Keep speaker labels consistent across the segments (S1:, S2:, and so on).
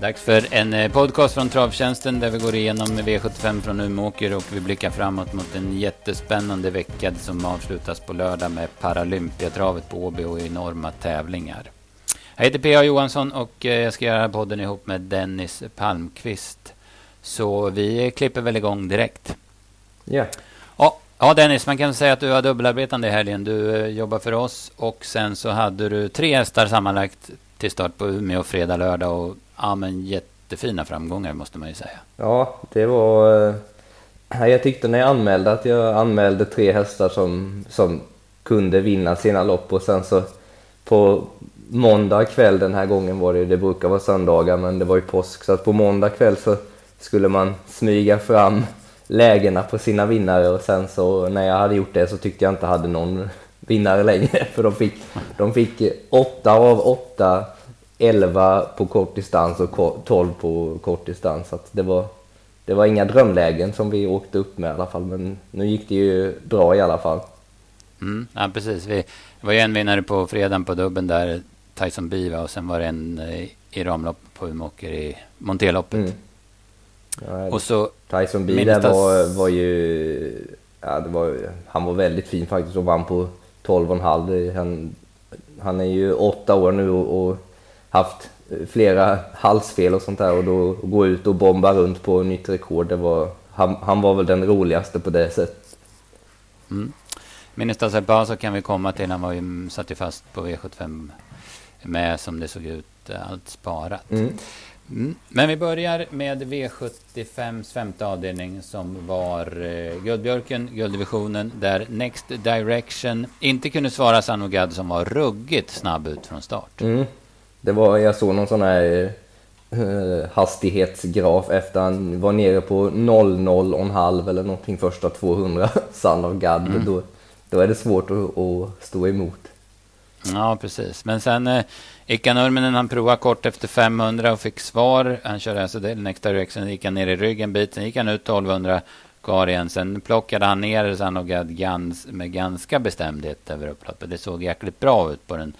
S1: Dags för en eh, podcast från Travtjänsten där vi går igenom V75 från Umeåker och vi blickar framåt mot en jättespännande vecka som avslutas på lördag med Paralympiatravet på Åby och enorma tävlingar. Jag heter P.A. Johansson och eh, jag ska göra podden ihop med Dennis Palmqvist. Så vi klipper väl igång direkt.
S2: Ja.
S1: Ja, ja Dennis, man kan säga att du har dubbelarbetande i helgen. Du eh, jobbar för oss och sen så hade du tre hästar sammanlagt till start på Umeå fredag, lördag och ja, men jättefina framgångar måste man ju säga.
S2: Ja, det var... Eh, jag tyckte när jag anmälde att jag anmälde tre hästar som, som kunde vinna sina lopp och sen så på måndag kväll den här gången var det, det brukar vara söndagar men det var ju påsk så att på måndag kväll så skulle man smyga fram lägena på sina vinnare och sen så när jag hade gjort det så tyckte jag inte hade någon vinnare längre för de fick, de fick åtta av åtta 11 på kort distans och ko- 12 på kort distans. Så att det, var, det var inga drömlägen som vi åkte upp med i alla fall, men nu gick det ju bra i alla fall.
S1: Mm, ja, precis. Vi, var ju en vinnare på fredagen på dubben där, Tyson Biva, och sen var det en eh, i ramlopp på Umeåker i Monteloppet.
S2: Mm. Ja,
S1: Och så
S2: Tyson B där
S1: Minnestas-
S2: var, var ju, ja, det var, han var väldigt fin faktiskt och vann på 12,5. Han, han är ju åtta år nu och, och haft flera halsfel och sånt där och då gå ut och bomba runt på nytt rekord, det var, han, han var väl den roligaste på det sättet.
S1: Mm. Minister Serpaso kan vi komma till. Han var ju, satt ju fast på V75 med som det såg ut, eh, allt sparat.
S2: Mm.
S1: Mm. Men vi börjar med V75s femte avdelning som var eh, Guldbjörken, gulddivisionen, där Next Direction inte kunde svara Sanogad som var ruggigt snabb ut från start.
S2: Mm. Det var, jag såg någon sån här eh, hastighetsgraf efter han var nere på 00 och en halv eller någonting första 200 Son of God. Då, då är det svårt att, att stå emot.
S1: Ja, precis. Men sen eh, Ika Nurminen, han provade kort efter 500 och fick svar. Han körde alltså det, Next Direction, gick han ner i ryggen en bit. Sen gick han ut 1200 kvar igen. Sen plockade han ner Sanogad gans, med ganska bestämdhet över upploppet. Det såg jäkligt bra ut på den,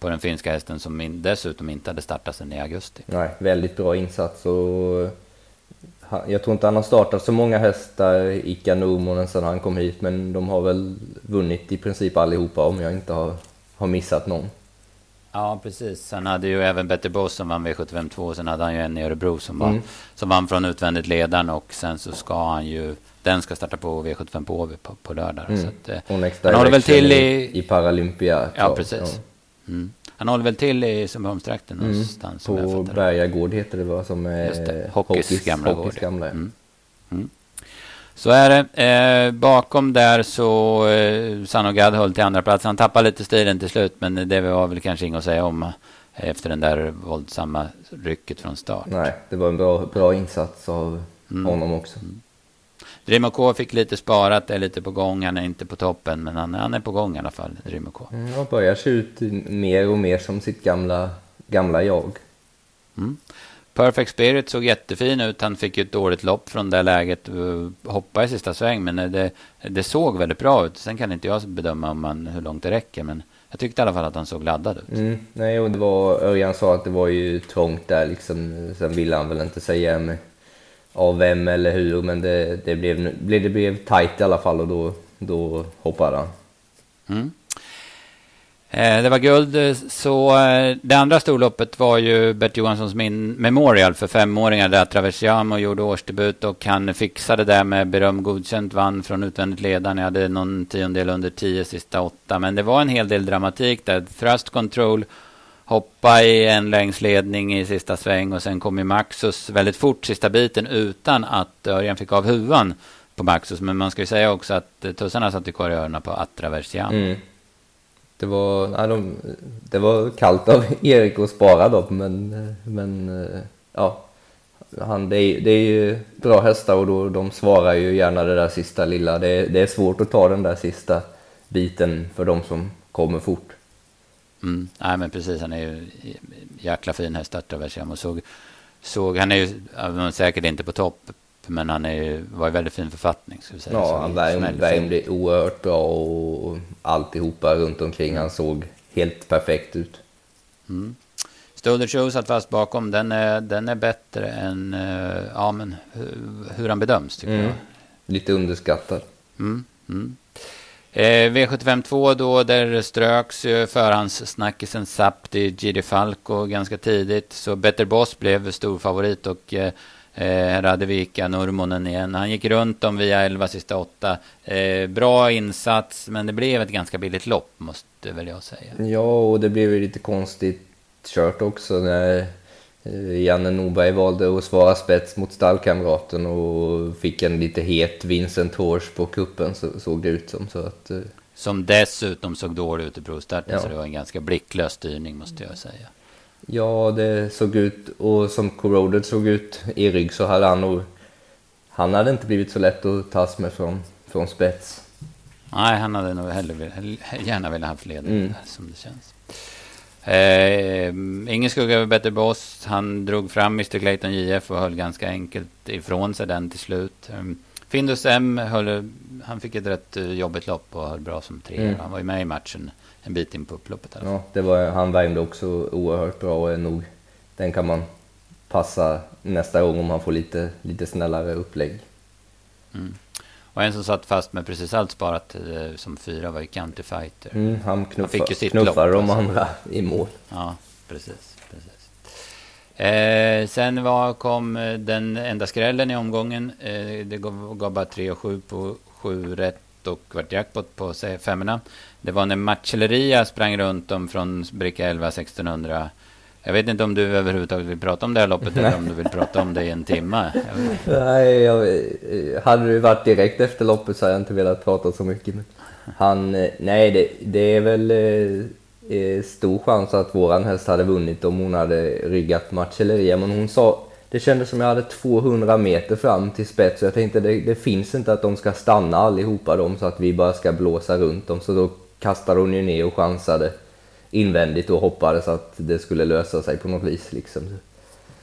S1: på den finska hästen som in, dessutom inte hade startat sedan i augusti.
S2: Nej, väldigt bra insats och han- jag tror inte han har startat så många hästar, Ika Nurmonen, sedan han kom hit, men de har väl vunnit i princip allihopa om jag inte har, har missat någon.
S1: Ja, precis. Sen hade ju även Better Boss som vann V752. Sen hade han ju en i Örebro som, var,
S2: Mm.
S1: som vann från utvändigt ledaren. Och sen så ska han ju... Den ska starta på V75 på Åby på, på lördag.
S2: Mm.
S1: Så att, eh,
S2: Och
S1: Han håller väl till i-
S2: i Paralympia.
S1: Ja, precis. Mm. Han håller väl till i Sundbyholmstrakten
S2: Mm.
S1: någonstans.
S2: På. Berga gård heter det va? Som är
S1: Just det. Hockeys gamla
S2: hockeys
S1: gård.
S2: gamla.
S1: Mm. Mm. Så är det. Eh, bakom där så eh, Sanogad höll till andra plats. Han tappade lite stilen till slut, men det var väl kanske inget att säga om eh, efter den där våldsamma rycket från start.
S2: Nej, det var en bra, bra insats av
S1: Mm.
S2: honom också.
S1: Dreamer K fick lite sparat, är lite på gång. Han är inte på toppen, men han, han är på gång i alla fall, K.
S2: Mm, och börjar se ut mer och mer som sitt gamla, gamla jag.
S1: Mm. Perfect Spirit såg jättefin ut. Han fick ju ett dåligt lopp från det läget. Uh, hoppa i sista sväng, men det, det såg väldigt bra ut. Sen kan inte jag bedöma om man, hur långt det räcker, men jag tyckte i alla fall att han såg laddad ut.
S2: Mm, nej, och det var, Örjan sa att det var ju trångt där liksom. Sen ville han väl inte säga med, av vem eller hur, men det, det, blev, det blev tajt i alla fall och då, då hoppade han.
S1: Mm. Eh, det var guld, eh, så eh, det andra storloppet var ju Bert Johanssons min Memorial för femåringar där Traversiamo gjorde årsdebut och han fixade det med beröm godkänt, vann från utvändigt ledaren. Jag hade någon tiondel under tio sista åtta, men det var en hel del dramatik där. Thrust control, hoppa i en längsledning i sista sväng och sen kom ju Maxus väldigt fort sista biten utan att Örjan fick av huvan på Maxus. Men man ska ju säga också att eh, tussarna satt ju kvar i öronen på Atraversian.
S2: Mm. Det var, de, det var kallt av Erik att spara dem, men, eh, men eh, ja. Han, det, är, det är ju bra hästar och då, de svarar ju gärna det där sista lilla. Det, det är svårt att ta den där sista biten för de som kommer fort.
S1: Mm. Nej, men precis. Han är ju jäkla fin häst, Atraversiamo. Såg, såg, han är ju säkert inte på topp, men han är ju, var i väldigt fin författning. Ska vi säga.
S2: Ja,
S1: Så
S2: han värmde, oerhört bra och alltihopa runt omkring. Han såg helt perfekt ut.
S1: Mm. Stolder Show satt fast bakom. Den är, den är bättre än uh, ja, men, hur, hur han bedöms, tycker mm. jag.
S2: Lite underskattad.
S1: Mm, mm. Eh, V752 då, där ströks ju förhandssnackisen Sapti Gidi Falco ganska tidigt. Så Better Boss blev stor favorit och eh, eh Radevika Nurmonen igen. Han gick runt dem via 11 sista 8. Eh, bra insats, men det blev ett ganska billigt lopp, måste väl jag säga.
S2: Ja, och det blev ju lite konstigt kört också när Janne Norberg valde att svara spets mot stallkamraten och fick en lite het Vincent Hors på kuppen så såg det ut som. Så att, eh,
S1: som dessutom såg dålig ut i provstarten, ja. så det var en ganska blicklös styrning måste jag säga.
S2: Ja, det såg ut, och som Corroded såg ut i rygg så hade han nog, han hade inte blivit så lätt att tas med från, från spets.
S1: Nej, han hade nog hellre, gärna velat haft ledning mm. som det känns. Eh, ingen skugga över Better Boss. Han drog fram Mr Clayton JF och höll ganska enkelt ifrån sig den till slut. Eh, Findus M höll, han fick ett rätt eh, jobbigt lopp och höll bra som tre. Mm. Han var ju med i matchen en bit in på upploppet.
S2: Alltså. Ja, det var, han värmde också oerhört bra och är nog, den kan man passa nästa gång om han får lite, lite snällare upplägg.
S1: Mm. Och en som satt fast med precis allt sparat eh, som fyra var ju County Fighter.
S2: Mm, han, knuffa, han fick ju sitt knuffar lopp, de alltså. andra i mål.
S1: Ja, precis. precis. Eh, sen var, kom eh, den enda skrällen i omgången. Eh, det gav, gav bara 3 och 7 på 7 rätt och vart jackpot på femmorna. Det var när Macelleria sprang runt om från bricka 11 1600 jag vet inte om du överhuvudtaget vill prata om det här loppet eller om du vill prata om det i en timme.
S2: Nej, jag, hade det varit direkt efter loppet så hade jag inte velat prata så mycket. Han, eh, nej, det, det är väl eh, eh, stor chans att våran häst hade vunnit om hon hade ryggat Marcelleria. Men hon sa, det kändes som jag hade 200 meter fram till spets. Så jag tänkte det, det finns inte att de ska stanna allihopa dem så att vi bara ska blåsa runt dem. Så då kastade hon ju ner och chansade invändigt och hoppades att det skulle lösa sig på något vis. Liksom.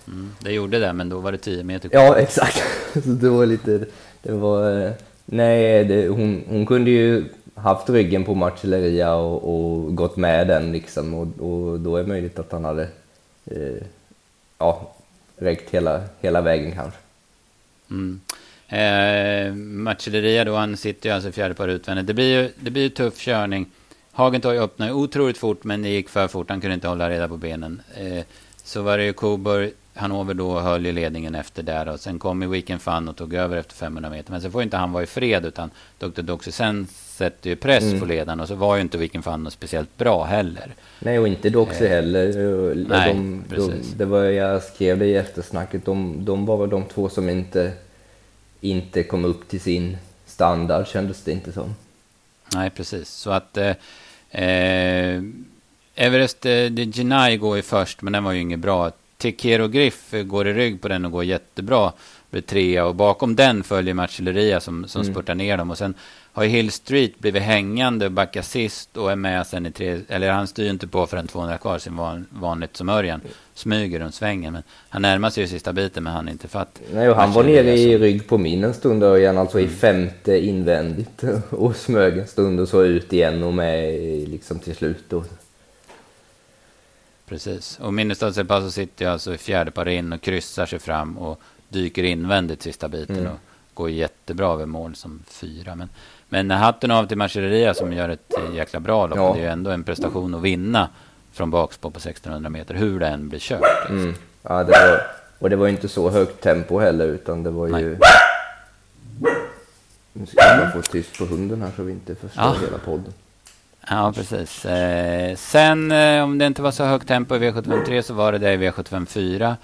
S1: Mm, det gjorde det, men då var det 10 meter kvar.
S2: Ja, exakt. Så det var lite... Det var... Eh, nej, det, hon, hon kunde ju haft ryggen på Marcelleria och, och gått med den liksom och, och, då är det möjligt att han hade eh, ja, räckt hela, hela vägen kanske.
S1: Mm. Eh, Marcelleria då, han sitter ju alltså fjärde par utvändigt. Det blir ju det blir tuff körning. Hagentorg öppnade otroligt fort, men det gick för fort. Han kunde inte hålla reda på benen. Eh, så var det ju Coburg, Hannover då höll i ledningen efter där. Och sen kom ju Weekend Fun och tog över efter 500 meter. Men sen får inte han vara i fred, utan Dr. Doxy sen sätter ju press mm. på ledaren. Och så var ju inte Weekend Fun speciellt bra heller.
S2: Nej, och inte Doxy eh, heller. Nej, de, de, det var jag skrev det i eftersnacket. De, de var väl de två som inte, inte kom upp till sin standard, kändes det inte som.
S1: Nej, precis. Så att... Eh, Eh, Everest eh, de Genai går ju först, men den var ju inget bra. Tekero Griff går i rygg på den och går jättebra. Blir trea och bakom den följer Marcelleria som, som mm. spurtar ner dem. Och sen har ju Hill Street blivit hängande och backar sist och är med sen i tre, eller han styr inte på förrän 200 kvar, sin van, vanligt som Örjan. Smyger runt svängen, men han närmar sig ju sista biten, men han är inte fatt.
S2: Nej, och han var nere i rygg på min en stund Örjan, alltså mm. i femte invändigt och smög en stund och så ut igen och med liksom till slut då.
S1: Precis, och Minnestads El Paso sitter ju alltså i fjärde par in och kryssar sig fram och dyker invändigt sista biten mm. och går jättebra över mål som fyra. Men men hatten av till Marcelleria som gör ett jäkla bra lopp. Ja. Det är ju ändå en prestation att vinna från bakspår på 1600 meter, hur det än blir kört. Liksom.
S2: Mm. Ja, det var, och det var inte så högt tempo heller, utan det var ju... Nej. Nu ska jag få tyst på hunden här så vi inte förstör ja. hela podden.
S1: Ja, precis. Eh, sen eh, om det inte var så högt tempo i V753 så var det det i V754.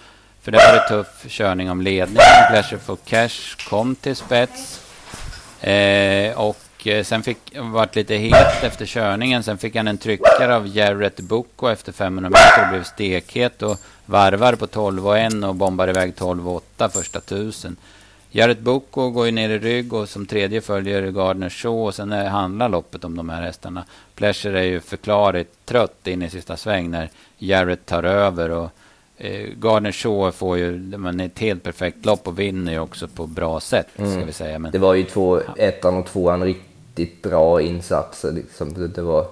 S1: För det var det tuff körning om ledning. Pleasure for Cash kom till spets. Eh, och eh, sen fick varit lite het efter körningen. Sen fick han en tryckare av Jarrett Boko efter 500 meter och blev stekhet och varvar på 12 och 1 och bombar iväg 12 och 8 första tusen. Jarrett Boko går ju ner i rygg och som tredje följer Gardner Shaw och sen handlar loppet om de här hästarna. Pleasure är ju förklarligt trött in i sista sväng när Jarrett tar över och eh, Gardner Shaw får ju men ett helt perfekt lopp och vinner ju också på bra sätt. Mm. Ska vi säga. Men,
S2: det var ju två, ettan och tvåan riktigt bra insatser. Liksom. Det, det, var,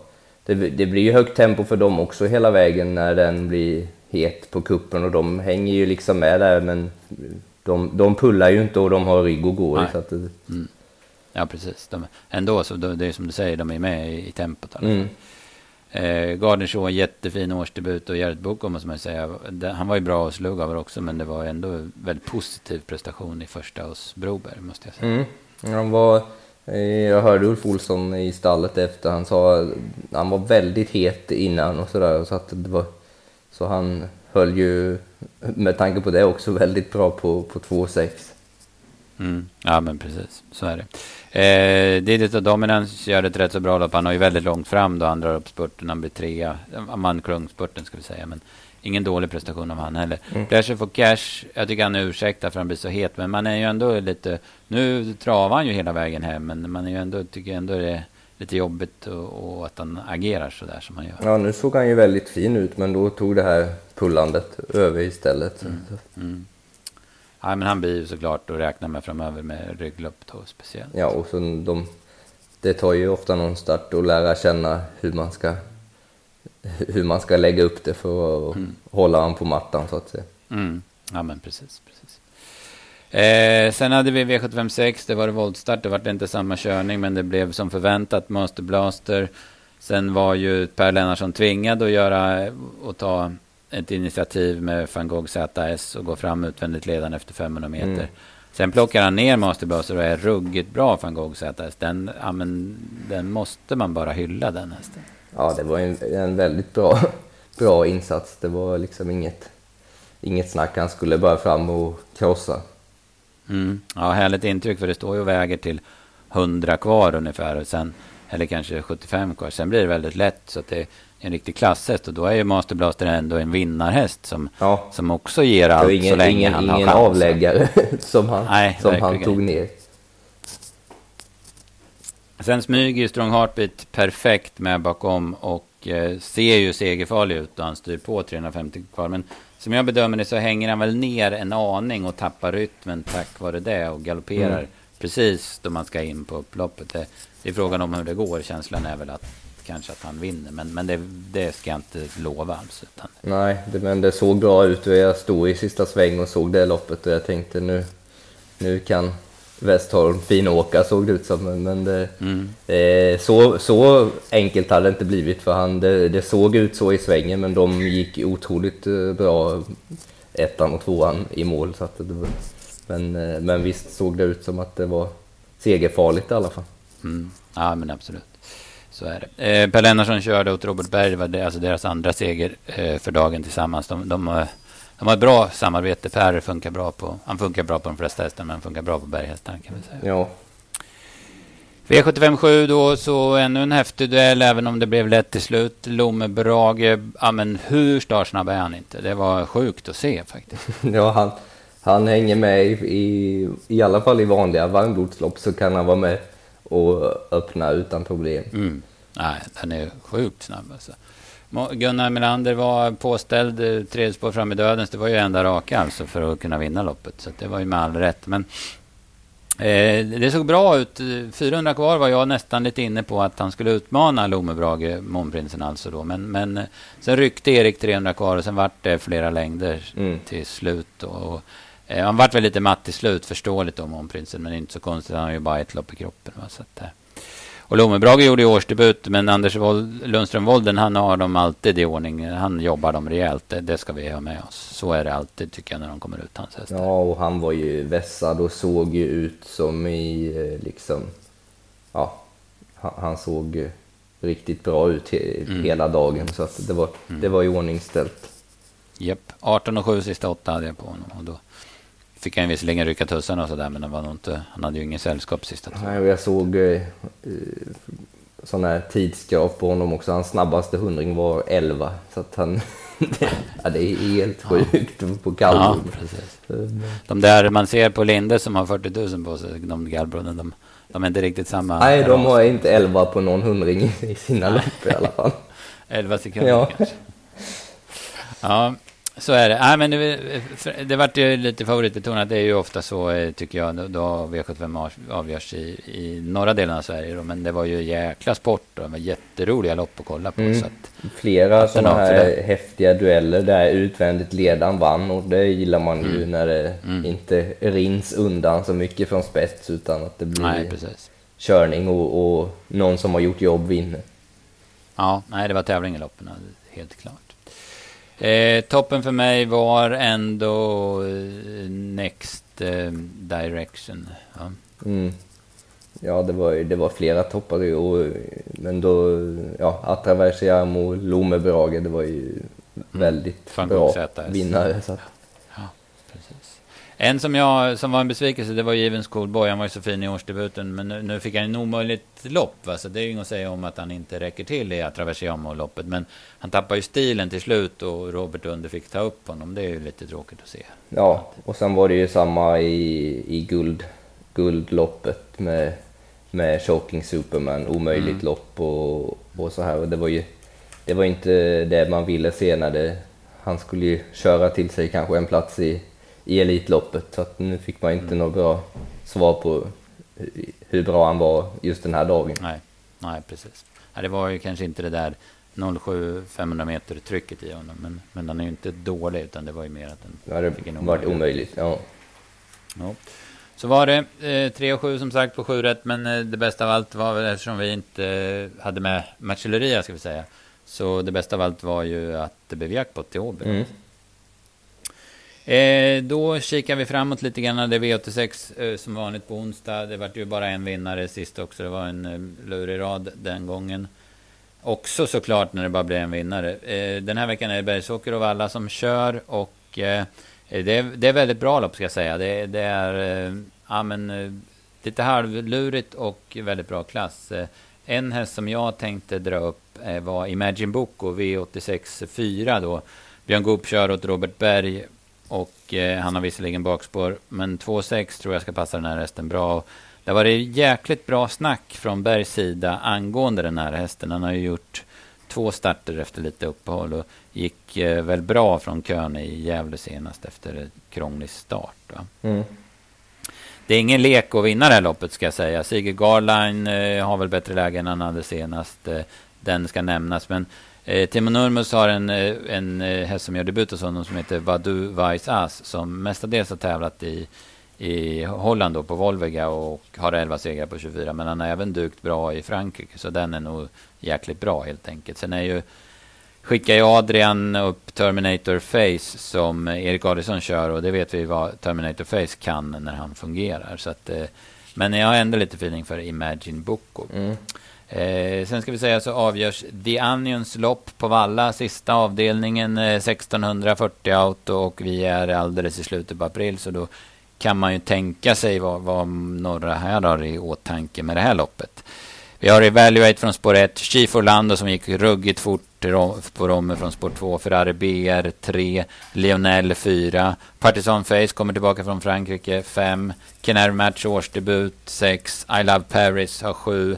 S2: det, det, blir ju högt tempo för dem också hela vägen när den blir het på kuppen och de hänger ju liksom med där men de, de pullar ju inte och de har rygg och går. Så att det...
S1: mm. Ja, precis. De, ändå så, det är som du säger, de är med i, i tempot. Mm. Eh, Gardenshaw, en jättefin årsdebut och Jared Boko måste man säga. han var ju bra hos Lugauer också, men det var ändå en väldigt positiv prestation i första hos Broberg, måste jag säga.
S2: Mm. Han var, Eh, jag hörde Ulf Olsson i stallet efter, han sa han var väldigt het innan och sådär, så att det var, så han höll ju med tanke på det också väldigt bra på, på 2,6.
S1: Mm. Ja, men precis. Så är det. Eh, Didit och Dominance gör ett rätt så bra lopp. Han har ju väldigt långt fram då han drar upp spurten. Han blir trea. Man spurten ska vi säga. Men ingen dålig prestation av han heller. Mm. Pleasure for Cash. Jag tycker han är ursäktad för han blir så het. Men man är ju ändå lite... Nu travar han ju hela vägen hem. Men man är ju ändå, tycker ändå det är lite jobbigt och, och att han agerar så där som han gör.
S2: Ja, nu såg han ju väldigt fin ut. Men då tog det här pullandet över istället. Mm. Mm.
S1: Ja, men han blir ju såklart att räkna med framöver med rygglopp då speciellt.
S2: Ja, och så de, det tar ju ofta någon start att lära känna hur man ska, hur man ska lägga upp det för att mm. hålla han på mattan så att säga.
S1: Mm. Ja, men precis. precis. Eh, sen hade vi V756, det var det voltstart, det var inte samma körning, men det blev som förväntat Master Blaster. Sen var ju Per Lennartsson tvingad att göra och ta ett initiativ med van Gogh ZS och går fram utvändigt ledande efter 500 meter. Mm. Sen plockar han ner Masterbuzzer och är ruggigt bra van Gogh ZS. Den, ja, men, den måste man bara hylla den hästen.
S2: Ja, det var en, en väldigt bra, bra insats. Det var liksom inget, inget snack. Han skulle bara fram och krossa.
S1: Mm. Ja, härligt intryck för det står ju och väger till 100 kvar ungefär. sen, eller kanske 75 kvar. Sen blir det väldigt lätt. så att det en riktig klasshäst och då är ju Master Blaster ändå en vinnarhäst som, ja. som också ger allt ingen, så länge
S2: ingen,
S1: han
S2: har.
S1: Ingen
S2: avläggare som han, Nej, som han tog ner.
S1: Sen smyger ju Strong Heartbeat perfekt med bakom och eh, ser ju segerfarlig ut och han styr på 350 kvar. Men som jag bedömer det så hänger han väl ner en aning och tappar rytmen tack vare det och galopperar mm. precis då man ska in på upploppet. Det, det är frågan om hur det går. Känslan är väl att kanske att han vinner. Men, men det, det ska jag inte lova alls. Utan...
S2: Nej, det, men det såg bra ut och jag stod i sista sväng och såg det loppet och jag tänkte nu, nu kan Westholm finåka såg det ut som. Men det, mm. eh, så, så enkelt hade det inte blivit för han. Det, det, såg ut så i svängen men de gick otroligt eh, bra ettan och tvåan i mål. Så att det, men, eh, men visst såg det ut som att det var segerfarligt i alla fall.
S1: Mm. Ja men absolut. Så är det. Eh, per Lennartsson körde åt Robert Berg. Det var det, alltså deras andra seger eh, för dagen tillsammans. De, de, eh, de har ett bra samarbete. Per funkar bra på, han funkar bra på de flesta hästar, men funkar bra på berghästar kan vi säga.
S2: Ja.
S1: V75 7 då, så ännu en häftig duell, även om det blev lätt till slut. Lomme Brage, ja men hur startsnabb är han inte? Det var sjukt att se faktiskt.
S2: ja, han, han hänger med i, i, i alla fall i vanliga varmblodslopp så kan han vara med och öppna utan problem.
S1: Mm. Nej, den är sjukt snabb alltså. Gunnar Melander var påställd eh, tredje spår fram i dödens. Det var ju enda raka alltså för att kunna vinna loppet. Så det var ju med all rätt. Men eh, det såg bra ut. 400 kvar var jag nästan lite inne på att han skulle utmana Lomebrage, Månprinsen alltså då. Men, men eh, sen ryckte Erik 300 kvar och sen vart det flera längder mm. till slut. Och, och eh, han vart väl lite matt till slut, förståeligt om Månprinsen. Men inte så konstigt, han har ju bara ett lopp i kroppen. Va? Så att, eh, och Lomebrage gjorde ju årsdebut, men Anders Lundström-Wolden, han har dem alltid i ordning. Han jobbar dem rejält, det, det, ska vi ha med oss. Så är det alltid tycker jag när de kommer ut, hans hästar.
S2: Ja, och han var ju vässad och såg ju ut som i eh, liksom, ja, han, såg riktigt bra ut he, mm. hela dagen. Så att det var, mm. det var i ordningställt.
S1: Japp, 18 och 7 sista åtta hade jag på honom. Och då fick han visserligen rycka tussarna och sådär, men det var nog inte, han hade ju ingen sällskap sista
S2: Nej, och jag såg eh, sådana här tidskrav på honom också. Hans snabbaste hundring var 11. Så att han, ja, det är helt sjukt ja. på kallblod. Ja, precis.
S1: De där man ser på Linde som har 40 000 på sig, de gallbloden, de, de är inte riktigt samma.
S2: Nej, de har inte 11 på någon hundring i sina lopp i alla fall.
S1: 11 sekunder ja. kanske. Ja, Så är det. Nej, men det, det vart ju lite favoritbetonat. Det är ju ofta så, eh, tycker jag, då V75 avgörs i, i norra delen av Sverige. Då. Men det var ju jäkla sport och det var jätteroliga lopp att kolla på. Mm. Så att,
S2: Flera sådana här häftiga dueller där utvändigt ledaren vann och det gillar man mm. ju när det mm. inte rins undan så mycket från spets utan att det blir nej, körning och, och någon som har gjort jobb vinner.
S1: Ja, nej, det var tävling i loppen, helt klart. Eh, toppen för mig var ändå eh, Next eh, Direction. Ja.
S2: Mm. ja, det var, det var flera toppar och, men då, ja, Atraversiamo, Lomebrage, det var ju mm. väldigt bra vinnare. Så att,
S1: en som, jag, som var en besvikelse, det var Given Schoolboy. Han var ju så fin i årsdebuten. Men nu, nu fick han en omöjligt lopp. Va? Så det är ju inget att säga om att han inte räcker till i Atraversiamo-loppet. Men han tappar ju stilen till slut och Robert Under fick ta upp honom. Det är ju lite tråkigt att se.
S2: Ja, och sen var det ju samma i, i guld, guldloppet med, med Choking Superman. Omöjligt mm. lopp och, och så här. Och det var ju det var inte det man ville se när det, han skulle ju köra till sig kanske en plats i i Elitloppet. Så att nu fick man inte mm. något bra svar på hur bra han var just den här dagen.
S1: Nej, nej precis. Nej, det var ju kanske inte det där 07 500 meter trycket i honom. Men, men den är ju inte dålig utan det var ju mer att den
S2: ja, det fick en varit omöjligt. Ja.
S1: ja. Så var det eh, 3 och 7 som sagt på 7 rätt. Men eh, det bästa av allt var väl eftersom vi inte eh, hade med Marcelleria ska vi säga. Så det bästa av allt var ju att det blev jackpot till Åby. Mm. Eh, då kikar vi framåt lite grann. Det är V86 eh, som vanligt på onsdag. Det vart ju bara en vinnare sist också. Det var en eh, lurig rad den gången. Också såklart när det bara blir en vinnare. Eh, den här veckan är det Bergsåker och alla som kör. Och eh, det, är, det är väldigt bra lopp ska jag säga. Det, det är eh, ja, men, eh, lite halvlurigt och väldigt bra klass. Eh, en häst som jag tänkte dra upp eh, var Imagine Boko V86 4 då. Björn Goop kör åt Robert Berg och eh, han har visserligen bakspår, men 2,6 tror jag ska passa den här hästen bra. Och det var det jäkligt bra snack från Bergs sida angående den här hästen. Han har ju gjort två starter efter lite uppehåll och gick eh, väl bra från kön i Gävle senast efter krånglig start. Mm. Det är ingen lek att vinna det här loppet ska jag säga. Sigurd Garline eh, har väl bättre läge än han hade senast. Eh, den ska nämnas, men Eh, Timo Nurmus har en, eh, en eh, häst som gör debut hos honom som heter Vadu Weiss As som mestadels har tävlat i, i Holland då, på Volvega och har 11 segrar på 24. Men han har även dukt bra i Frankrike så den är nog jäkligt bra helt enkelt. Sen är ju skickar ju Adrian upp Terminator Face som Erik Adielsson kör och det vet vi vad Terminator Face kan när han fungerar. Så att, eh, men jag har ändå lite feeling för Imagine Boko. Mm. Eh, sen ska vi säga så avgörs The Onions lopp på Valla, sista avdelningen eh, 1640 auto och vi är alldeles i slutet på april så då kan man ju tänka sig vad, vad några här har i åtanke med det här loppet. Vi har Evaluate från spår 1, Chief Orlando som gick ruggigt fort på Romme från spår 2, Ferrari BR 3, Lionel 4, Partisan Face kommer tillbaka från Frankrike 5, Canary Match årsdebut 6, I Love Paris har 7,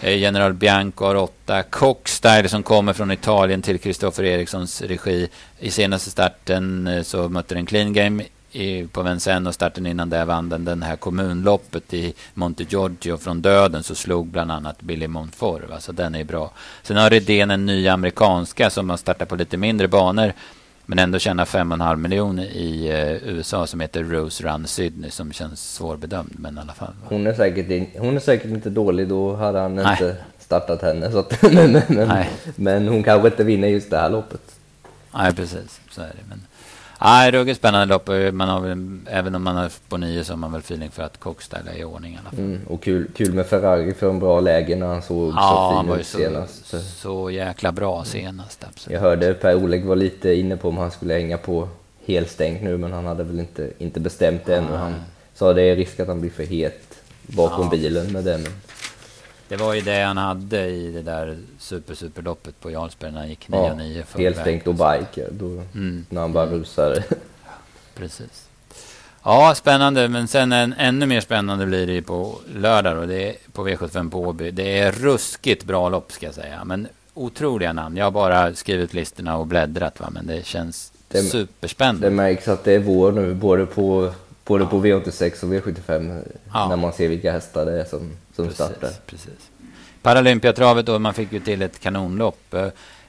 S1: Eh, general Bianco har åtta. Cockstyle som kommer från Italien till Kristoffer Erikssons regi. I senaste starten eh, så mötte den Clean Game i, på Vincennes och starten innan det vann den den här kommunloppet i Monte Giorgio från döden så slog bland annat Billy Montfort. Va? Så den är bra. Sen har Redén en ny amerikanska som har startat på lite mindre banor men ändå tjänar 5,5 miljoner i eh, USA som heter Rose Run Sydney som känns svårbedömd men i alla fall.
S2: Hon är säkert, in, hon är säkert inte dålig, då hade han Nej. inte startat henne. Så att, men, men, men, hon kanske inte vinner just det här loppet.
S1: Nej, precis. Så är det. Men, Nej, ruggigt spännande lopp. Man har väl, även om man har på nio så har man väl feeling för att Cockstyle är i ordning i alla fall. Mm,
S2: och kul, kul med Ferrari för en bra läge när han såg ja, så fin ut senast.
S1: Så, så jäkla bra senast. Absolut.
S2: Jag hörde Per-Oleg var lite inne på om han skulle hänga på helstängt nu men han hade väl inte, inte bestämt det ännu. Han sa det är risk att han blir för het bakom ja. bilen med den.
S1: Det var ju det han hade i det där super superloppet på Jarlsberg när han gick 9-9
S2: ja, Helstängt och bike, då, mm. när han bara rusade.
S1: Precis. Ja, spännande. Men sen en, ännu mer spännande blir det på lördag då. Det är på V75 på Åby. Det är ruskigt bra lopp ska jag säga. Men otroliga namn. Jag har bara skrivit listorna och bläddrat va. Men det känns det, superspännande.
S2: Det märks att det är vår nu, både på, både ja. på V86 och V75, ja. när man ser vilka hästar det är som, som precis, startar.
S1: Precis. Paralympiatravet då, man fick ju till ett kanonlopp.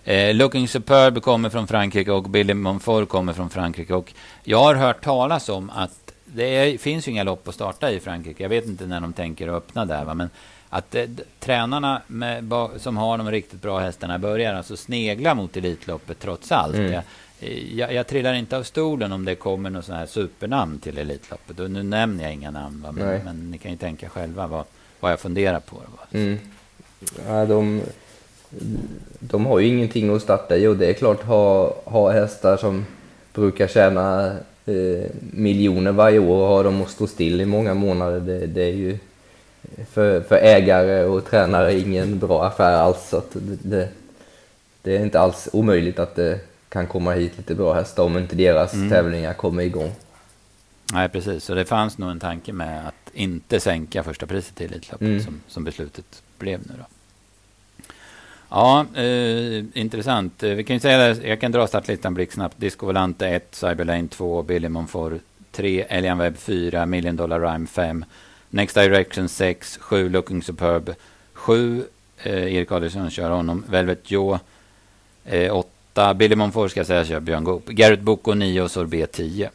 S1: Eh, Looking Superb kommer från Frankrike och Billy Monfort kommer från Frankrike. Och jag har hört talas om att det är, finns ju inga lopp att starta i Frankrike. Jag vet inte när de tänker öppna där. Va? Men att eh, tränarna med, som har de riktigt bra hästarna börjar alltså snegla mot Elitloppet trots allt. Mm. Jag, jag, jag, trillar inte av stolen om det kommer något sånt här supernamn till Elitloppet. Och nu nämner jag inga namn, va? Men, men, ni kan ju tänka själva vad, vad jag funderar på.
S2: Mm. Ja, de, de har ju ingenting att starta i och det är klart, ha, ha hästar som brukar tjäna eh, miljoner varje år har de att stå still i många månader. Det, det är ju för, för, ägare och tränare ingen bra affär alls. Så det, det, det, är inte alls omöjligt att det kan komma hit lite bra hästar om inte deras mm. tävlingar kommer igång.
S1: Nej, precis. Så det fanns nog en tanke med att inte sänka första priset till Elitloppet mm. som, som beslutet blev nu då. Ja, eh, intressant. Eh, vi kan ju säga det, jag kan dra startlistan blixtsnabbt. Disco Volante 1, Cyberlane 2, Billy Monfort 3, Elian Webb 4, Million Dollar Rhyme 5, Next Direction 6, 7, Looking Superb 7, eh, Erik Adielsson kör honom, Velvet Joe eh, 8, Billy Monfort ska jag säga kör Björn Goop, Garrett Boko 9 och Sorbet 10.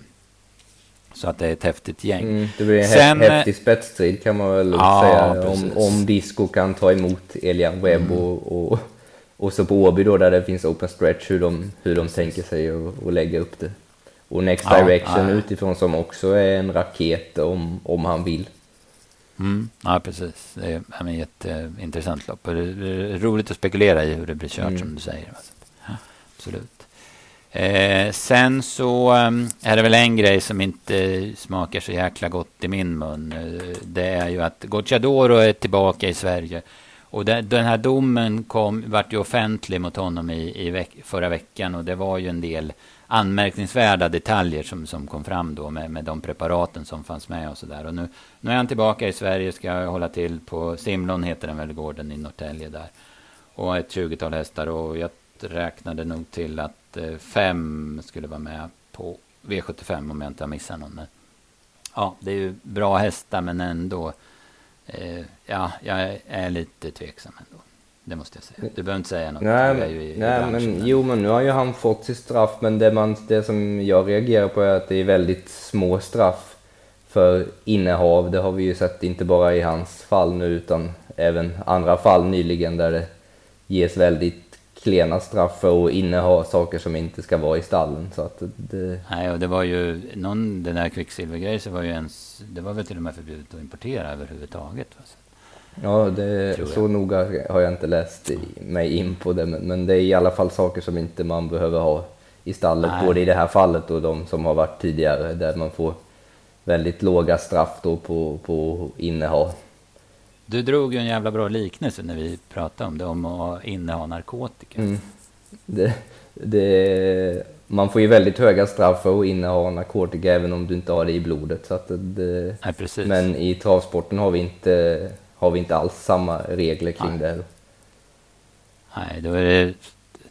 S1: Så att det är ett häftigt gäng. Mm,
S2: det blir en Sen, häftig spetsstrid kan man väl ja, säga. Om, om Disco kan ta emot Elian Webb mm. och, och, och, så på Åby då där det finns open stretch hur de, hur de tänker sig att lägga upp det. Och Next ja, Direction ja. utifrån som också är en raket om, om han vill.
S1: Mm, ja, precis. Det är ett jätteintressant lopp. Det är roligt att spekulera i hur det blir kört mm. som du säger. Ja, absolut. Eh, sen så ehm, är det väl en grej som inte smakar så jäkla gott i min mun. Eh, det är ju att Gocciadoro är tillbaka i Sverige. Och det, den här domen kom, vart ju offentlig mot honom i, i veck, förra veckan och det var ju en del anmärkningsvärda detaljer som, som kom fram då med, med de preparaten som fanns med och sådär. Och nu, nu är han tillbaka i Sverige, ska jag hålla till på Simlon heter den väl, gården i Norrtälje där. Och ett tjugotal hästar och jag räknade nog till att Eh, fem skulle vara med på V75 om jag inte har missat någon. Men, ja, det är ju bra hästar men ändå. Eh, ja, jag är lite tveksam ändå. Det måste jag säga. Du behöver inte säga något.
S2: Nej, i, nej i men jo, men nu har ju han fått sitt straff. Men det, man, det som jag reagerar på är att det är väldigt små straff för innehav. Det har vi ju sett inte bara i hans fall nu utan även andra fall nyligen där det ges väldigt klena straff för att inneha saker som inte ska vara i stallen. Så att det...
S1: Nej, och det var ju någon, den där kvicksilvergrejen så var ju ens, det var väl till och med förbjudet att importera överhuvudtaget.
S2: Ja, det, så noga har jag inte läst mig in på det, men, men, det är i alla fall saker som inte man behöver ha i stallet, Nej. både i det här fallet och de som har varit tidigare, där man får väldigt låga straff då på, på innehav.
S1: Du drog ju en jävla bra liknelse när vi pratade om det, om att inneha narkotika. Mm.
S2: Det, det, man får ju väldigt höga straff för att inneha narkotika även om du inte har det i blodet. Så det, Nej, men i travsporten har vi, inte, har vi inte alls samma regler kring Nej. det.
S1: Nej, då är det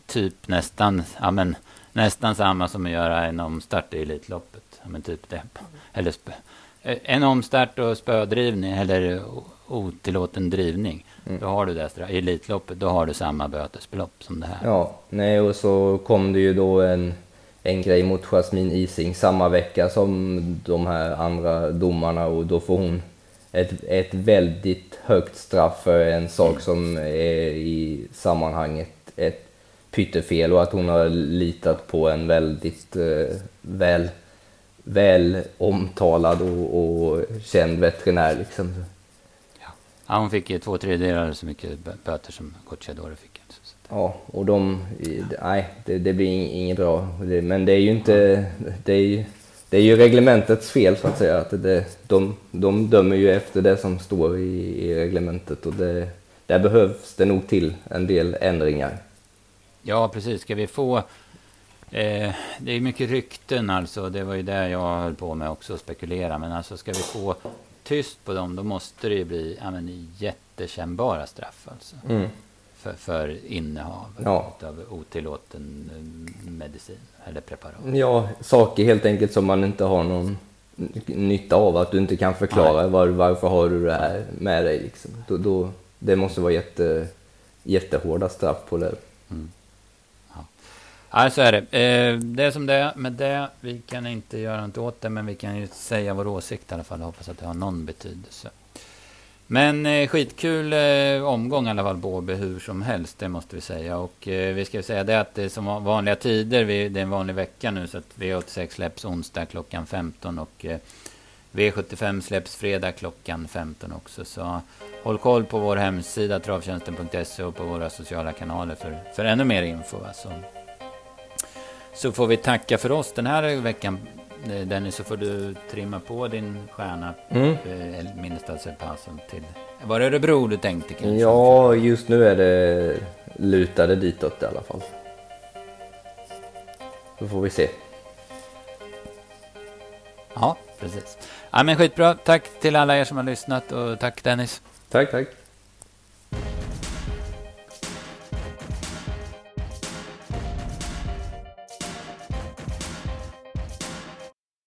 S1: typ nästan, ja, men, nästan samma som att göra en omstart i Elitloppet. Ja, men typ det. Eller en omstart och spödrivning eller otillåten drivning. Mm. Då har du det i Elitloppet, då har du samma bötesbelopp som det här.
S2: Ja, nej och så kom det ju då en, en grej mot Jasmine Ising samma vecka som de här andra domarna och då får hon ett, ett väldigt högt straff för en sak mm. som är i sammanhanget ett pyttefel och att hon har litat på en väldigt eh, väl, väl omtalad och, och känd veterinär. Liksom.
S1: Ja, hon fick ju två tredjedelar så mycket böter som Gocciadoro fick.
S2: Ja, och de... Nej, det, det blir inget bra. Men det är ju inte... Det är, det är ju reglementets fel så att säga. Att det, de, de dömer ju efter det som står i, i reglementet och det, där behövs det nog till en del ändringar.
S1: Ja, precis. Ska vi få... Eh, det är mycket rykten alltså. Det var ju det jag höll på med också, att spekulera. Men alltså ska vi få tyst på dem, då måste det ju bli ja, men, jättekännbara straff. Alltså. Mm. för, för innehav
S2: Ja.
S1: av otillåten eh, medicin eller preparat.
S2: Ja, saker helt enkelt som man inte har någon nytta av, att du inte kan förklara var, varför har du det här med dig. Liksom. Då, då, det måste vara jätte, jättehårda straff på det.
S1: Ja, så är det. Eh, det är som det är med det. Vi kan inte göra något åt det, men vi kan ju säga vår åsikt i alla fall. Jag hoppas att det har någon betydelse. Men eh, skitkul eh, omgång i alla fall, Båbe, hur som helst. Det måste vi säga. Och vi ska ju säga det att det är som vanliga tider. Det är en vanlig vecka nu, så att V86 släpps onsdag klockan 15 och V75 släpps fredag klockan 15 också. Så håll koll på vår hemsida travtjänsten.se och på våra sociala kanaler för, för ännu mer info. Alltså. Så får vi tacka för oss den här veckan. Eh, Dennis, så får du trimma på din stjärna,
S2: Mm.
S1: eh, Minnestadspassen till... Var det Örebro du tänkte kanske?
S2: Ja, just nu är det lutade ditåt i alla fall. Då får vi se.
S1: Ja, precis. Ja, men skitbra. Tack till alla er som har lyssnat och tack Dennis.
S2: Tack, tack.